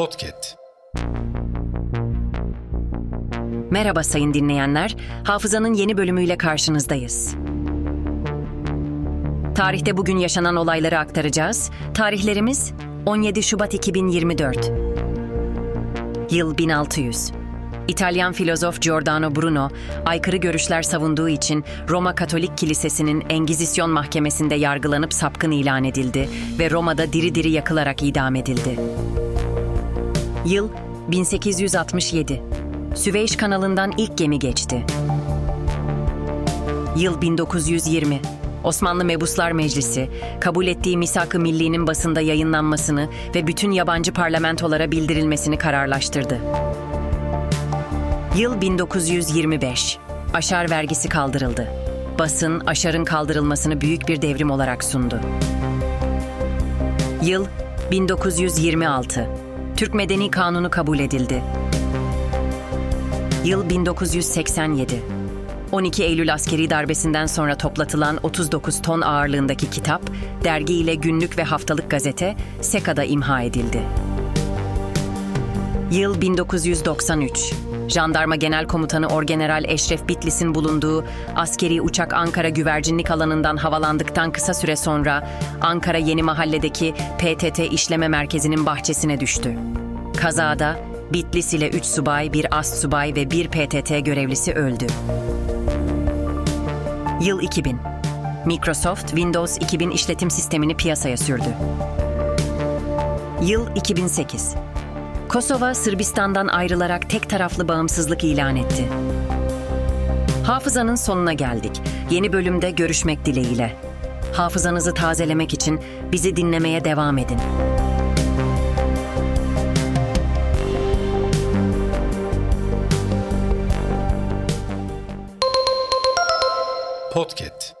Podcast. Merhaba sayın dinleyenler. Hafızanın yeni bölümüyle karşınızdayız. Tarihte bugün yaşanan olayları aktaracağız. Tarihlerimiz 17 Şubat 2024. Yıl 1600. İtalyan filozof Giordano Bruno, aykırı görüşler savunduğu için Roma Katolik Kilisesi'nin Engizisyon Mahkemesi'nde yargılanıp sapkın ilan edildi ve Roma'da diri diri yakılarak idam edildi. Yıl 1867. Süveyş kanalından ilk gemi geçti. Yıl 1920. Osmanlı Mebuslar Meclisi, kabul ettiği misak-ı millinin basında yayınlanmasını ve bütün yabancı parlamentolara bildirilmesini kararlaştırdı. Yıl 1925. Aşar vergisi kaldırıldı. Basın, aşarın kaldırılmasını büyük bir devrim olarak sundu. Yıl 1926. Türk Medeni Kanunu kabul edildi. Yıl 1987. 12 Eylül askeri darbesinden sonra toplatılan 39 ton ağırlığındaki kitap, dergi ile günlük ve haftalık gazete Seka'da imha edildi. Yıl 1993. Jandarma Genel Komutanı Orgeneral Eşref Bitlis'in bulunduğu askeri uçak Ankara güvercinlik alanından havalandıktan kısa süre sonra Ankara Yeni Mahalle'deki PTT işleme merkezinin bahçesine düştü. Kazada Bitlis ile 3 subay, bir ast subay ve bir PTT görevlisi öldü. Yıl 2000. Microsoft Windows 2000 işletim sistemini piyasaya sürdü. Yıl 2008. Kosova, Sırbistan'dan ayrılarak tek taraflı bağımsızlık ilan etti. Hafızanın sonuna geldik. Yeni bölümde görüşmek dileğiyle. Hafızanızı tazelemek için bizi dinlemeye devam edin. Podcast.